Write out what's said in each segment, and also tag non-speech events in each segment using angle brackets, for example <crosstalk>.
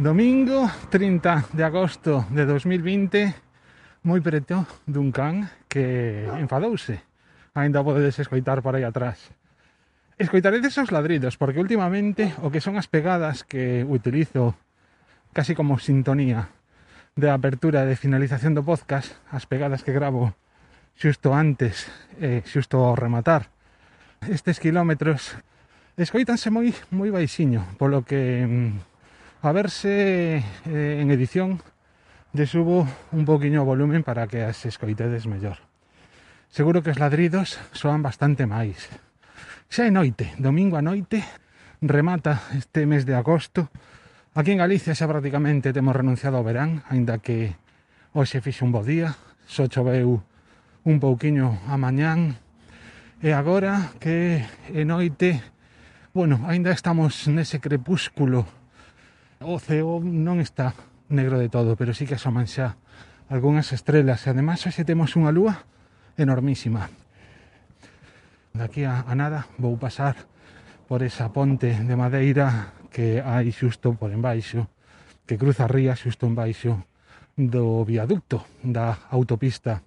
Domingo 30 de agosto de 2020 Moi preto dun can que enfadouse. Ainda podedes escoitar por aí atrás. Escoitaredes os ladridos Porque últimamente o que son as pegadas que utilizo Casi como sintonía de apertura e de finalización do podcast As pegadas que gravo xusto antes e xusto ao rematar Estes quilómetros escoitanse moi moi baixiño Polo que mm, a verse eh, en edición lle subo un poquinho o volumen para que as escoitedes mellor. Seguro que os ladridos soan bastante máis. Xa é noite, domingo a noite, remata este mes de agosto. Aquí en Galicia xa prácticamente temos renunciado ao verán, aínda que hoxe fixe un bo día, só choveu un pouquiño a mañán. E agora que é noite, bueno, aínda estamos nese crepúsculo O ceo non está negro de todo, pero sí que asoman xa algunhas estrelas. E ademais hoxe temos unha lúa enormísima. Daqui a, a nada vou pasar por esa ponte de madeira que hai xusto por embaixo, que cruza a ría xusto embaixo do viaducto da autopista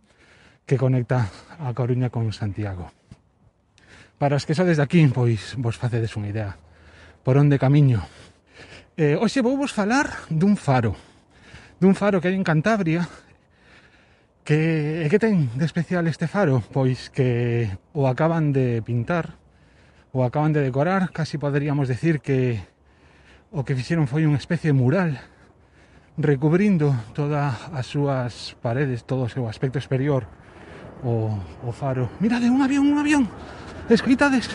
que conecta a Coruña con Santiago. Para os que sodes de aquí, pois vos facedes unha idea por onde camiño Eh, hoxe vou vos falar dun faro, dun faro que hai en Cantabria, que, que ten de especial este faro? Pois que o acaban de pintar, o acaban de decorar, casi poderíamos decir que o que fixeron foi unha especie de mural recubrindo todas as súas paredes, todo o seu aspecto exterior o, o faro. Mirade, un avión, un avión. Escoitades.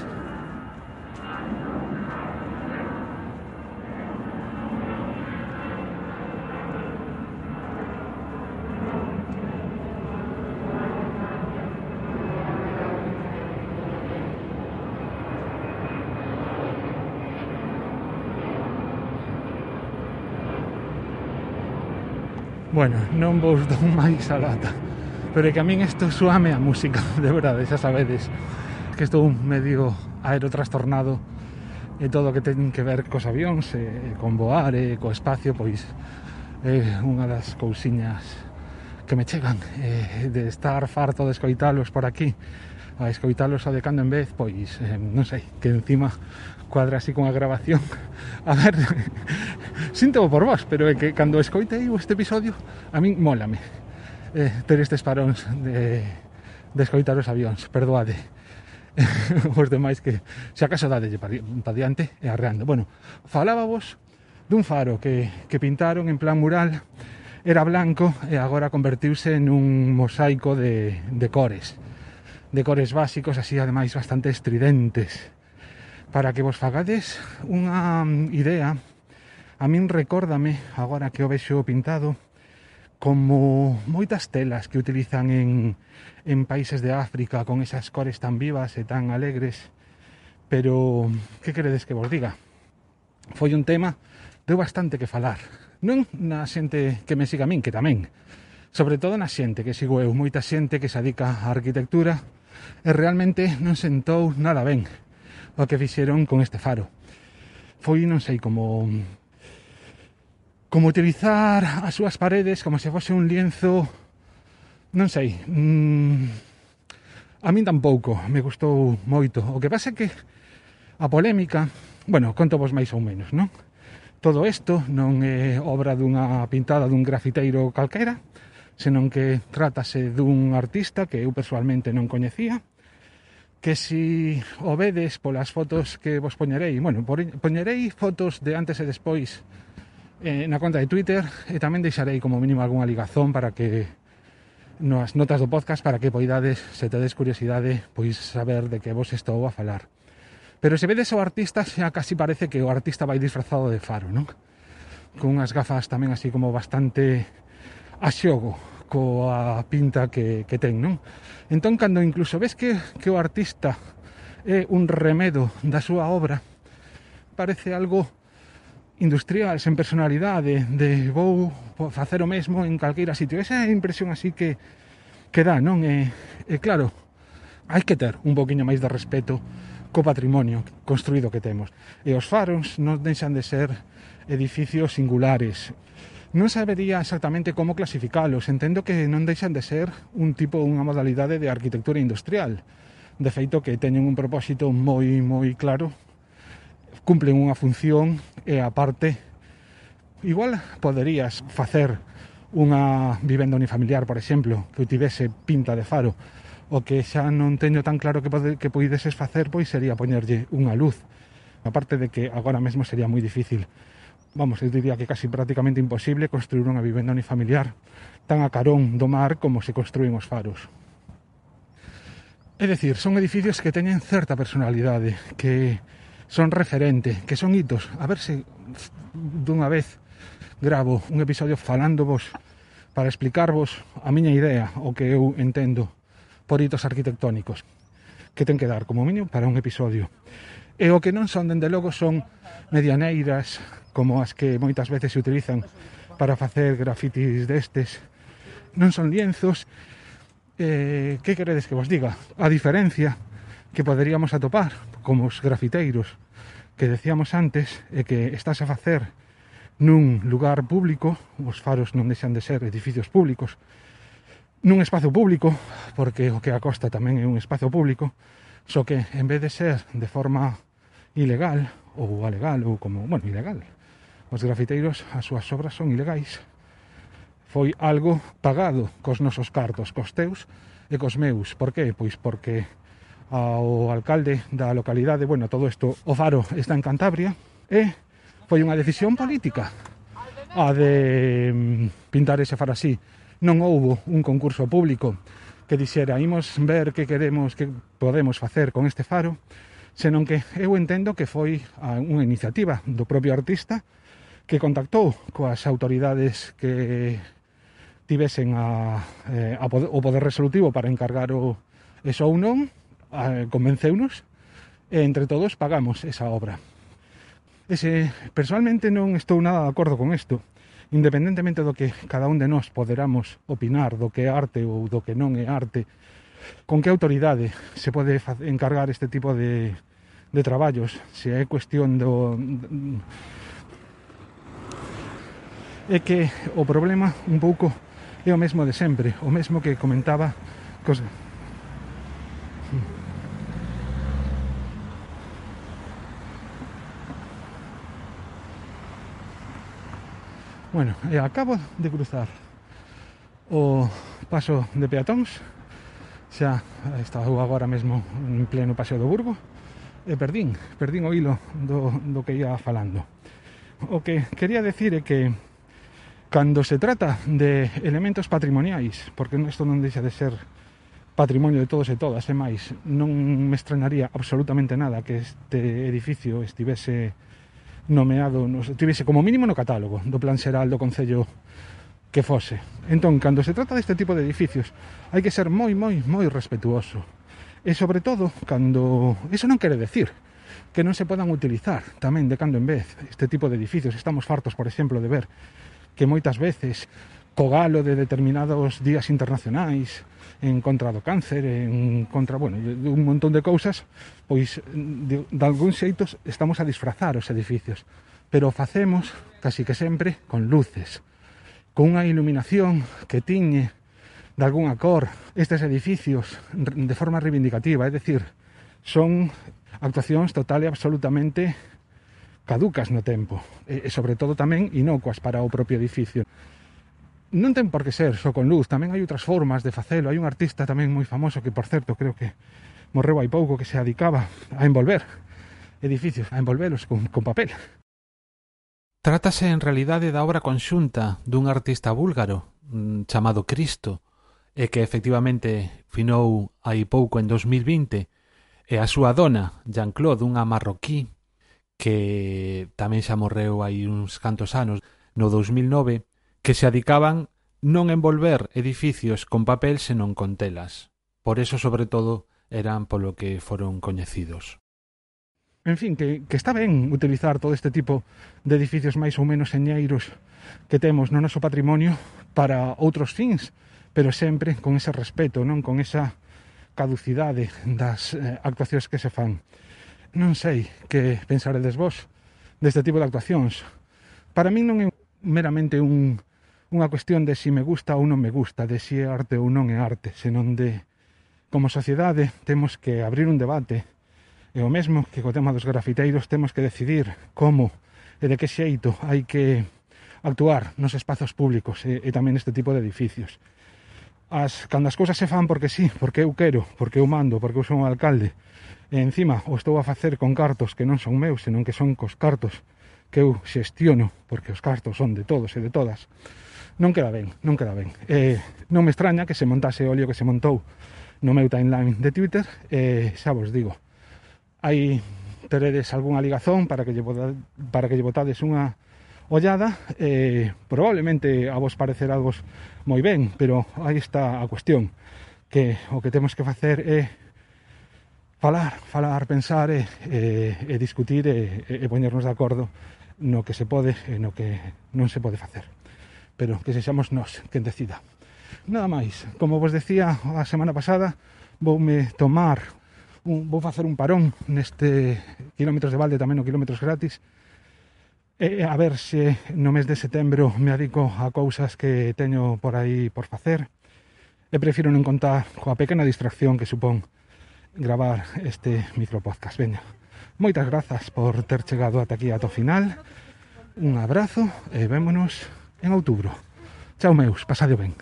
Bueno, non vos dou <laughs> máis a lata Pero é que a min isto suame a música <laughs> De verdade, xa sabedes Que estou medio aerotrastornado E todo o que ten que ver cos avións e, con voar e co espacio Pois é unha das cousiñas que me chegan. E, De estar farto de escoitalos por aquí a escoitalos a de cando en vez, pois, eh, non sei, que encima cuadra así con a grabación. A ver sinto por vos pero é que cando escoitei este episodio a min mólame eh, ter estes paróns de, de escoitar os avións perdoade. <laughs> Os demais que se acaso dadelle pa diante e arreando. Bueno, falábamos dun faro que, que pintaron en plan mural era blanco e agora convertiuse nun mosaico de, de cores de cores básicos así ademais bastante estridentes para que vos fagades unha mm, idea a min recórdame agora que o vexo pintado como moitas telas que utilizan en, en países de África con esas cores tan vivas e tan alegres. Pero que queredes que vos diga? Foi un tema deu bastante que falar. Non na xente que me siga a min que tamén. Sobre todo na xente que sigo eu. Moita xente que se adica á arquitectura e realmente non sentou nada ben o que fixeron con este faro. Foi, non sei, como como utilizar as súas paredes como se fose un lienzo non sei mm, a min tampouco me gustou moito o que pasa é que a polémica bueno, conto vos máis ou menos non? todo isto non é obra dunha pintada dun grafiteiro calquera senón que trátase dun artista que eu personalmente non coñecía que si o vedes polas fotos que vos poñerei, bueno, poñerei fotos de antes e despois eh, na conta de Twitter e tamén deixarei como mínimo algunha ligazón para que nas notas do podcast para que poidades, se tedes curiosidade, pois saber de que vos estou a falar. Pero se vedes o artista, xa casi parece que o artista vai disfrazado de faro, non? Con unhas gafas tamén así como bastante a xogo coa pinta que, que ten, non? Entón, cando incluso ves que, que o artista é un remedo da súa obra, parece algo industrial, sen personalidade, de vou facer o mesmo en calqueira sitio. Esa é a impresión así que, que dá, non? E, e claro, hai que ter un poquinho máis de respeto co patrimonio construído que temos. E os faros non deixan de ser edificios singulares. Non sabería exactamente como clasificalos. Entendo que non deixan de ser un tipo, unha modalidade de arquitectura industrial. De feito que teñen un propósito moi, moi claro, cumplen unha función e aparte igual poderías facer unha vivenda unifamiliar, por exemplo, que tivese pinta de faro, o que xa non teño tan claro que, pode, que poideses facer, pois sería poñerlle unha luz. Aparte de que agora mesmo sería moi difícil vamos, eu diría que casi prácticamente imposible construir unha vivenda unifamiliar tan a carón do mar como se construen os faros. É dicir, son edificios que teñen certa personalidade, que son referente, que son hitos. A ver se dunha vez gravo un episodio falándovos para explicarvos a miña idea, o que eu entendo por hitos arquitectónicos, que ten que dar como mínimo para un episodio. E o que non son, dende logo, son medianeiras, como as que moitas veces se utilizan para facer grafitis destes. Non son lienzos. Eh, que queredes que vos diga? A diferencia que poderíamos atopar como os grafiteiros que decíamos antes é que estás a facer nun lugar público, os faros non deixan de ser edificios públicos, nun espazo público, porque o que a costa tamén é un espazo público, só que en vez de ser de forma ilegal ou alegal ou como, bueno, ilegal, Os grafiteiros, as súas obras son ilegais. Foi algo pagado cos nosos cartos, cos teus e cos meus. Por que? Pois porque ao alcalde da localidade, bueno, todo isto, o faro está en Cantabria, e foi unha decisión política a de mm, pintar ese faro así. Non houbo un concurso público que dixera imos ver que queremos, que podemos facer con este faro, senón que eu entendo que foi unha iniciativa do propio artista que contactou coas autoridades que tivesen a, eh, a poder, o poder resolutivo para encargar o eso ou non, a, convenceunos, e entre todos pagamos esa obra. Ese, personalmente non estou nada de acordo con isto, independentemente do que cada un de nós poderamos opinar do que é arte ou do que non é arte, con que autoridade se pode encargar este tipo de, de traballos, se é cuestión do, é que o problema un pouco é o mesmo de sempre, o mesmo que comentaba cos... Bueno, e acabo de cruzar o paso de peatóns xa está agora mesmo en pleno paseo do Burgo e perdín, perdín o hilo do, do que ia falando. O que quería decir é que Cando se trata de elementos patrimoniais, porque isto non deixa de ser patrimonio de todos e todas, e máis, non me estrenaría absolutamente nada que este edificio estivese nomeado, no, estivese como mínimo no catálogo do Plan Xeral do Concello que fose. Entón, cando se trata deste tipo de edificios, hai que ser moi, moi, moi respetuoso. E sobre todo, cando... Eso non quere decir que non se podan utilizar tamén de cando en vez este tipo de edificios. Estamos fartos, por exemplo, de ver que moitas veces co galo de determinados días internacionais en contra do cáncer, en contra, bueno, de un montón de cousas, pois de, de algún xeito estamos a disfrazar os edificios, pero facemos casi que sempre con luces, con unha iluminación que tiñe de algunha cor estes edificios de forma reivindicativa, é dicir, son actuacións total e absolutamente caducas no tempo, e, e sobre todo tamén inocuas para o propio edificio. Non ten por que ser só con luz, tamén hai outras formas de facelo. Hai un artista tamén moi famoso que, por certo, creo que morreu hai pouco que se adicaba a envolver edificios, a envolvelos con, con papel. Trátase en realidade da obra conxunta dun artista búlgaro mm, chamado Cristo, e que efectivamente finou hai pouco en 2020, e a súa dona, Jean-Claude, unha marroquí que tamén xa morreu hai uns cantos anos, no 2009, que se adicaban non envolver edificios con papel senón con telas. Por eso, sobre todo, eran polo que foron coñecidos. En fin, que, que está ben utilizar todo este tipo de edificios máis ou menos señeiros que temos no noso patrimonio para outros fins, pero sempre con ese respeto, non con esa caducidade das eh, actuacións que se fan. Non sei que pensaredes vos deste tipo de actuacións. Para min non é meramente un, unha cuestión de si me gusta ou non me gusta, de si é arte ou non é arte, senón de como sociedade temos que abrir un debate e o mesmo que co tema dos grafiteiros temos que decidir como e de que xeito hai que actuar nos espazos públicos e, e tamén este tipo de edificios as, cando as cousas se fan porque sí, porque eu quero, porque eu mando, porque eu son o alcalde, e encima o estou a facer con cartos que non son meus, senón que son cos cartos que eu xestiono, porque os cartos son de todos e de todas, non queda ben, non queda ben. Eh, non me extraña que se montase o lío que se montou no meu timeline de Twitter, eh, xa vos digo, hai teredes algunha ligazón para que lle, botades, para que lle botades unha ollada eh, probablemente a vos parecerá vos moi ben pero aí está a cuestión que o que temos que facer é falar, falar, pensar e, e, e discutir e, e poñernos de acordo no que se pode e no que non se pode facer. Pero que sexamos nós quen decida. Nada máis, como vos decía a semana pasada voume tomar un, vou facer un parón neste kilómetros de balde tamén o kilómetros gratis E, a ver se no mes de setembro me adico a cousas que teño por aí por facer. E prefiro non contar coa pequena distracción que supón gravar este micropodcast. Veña, moitas grazas por ter chegado ata aquí ato final. Un abrazo e vémonos en outubro. Chao meus, pasadio ben.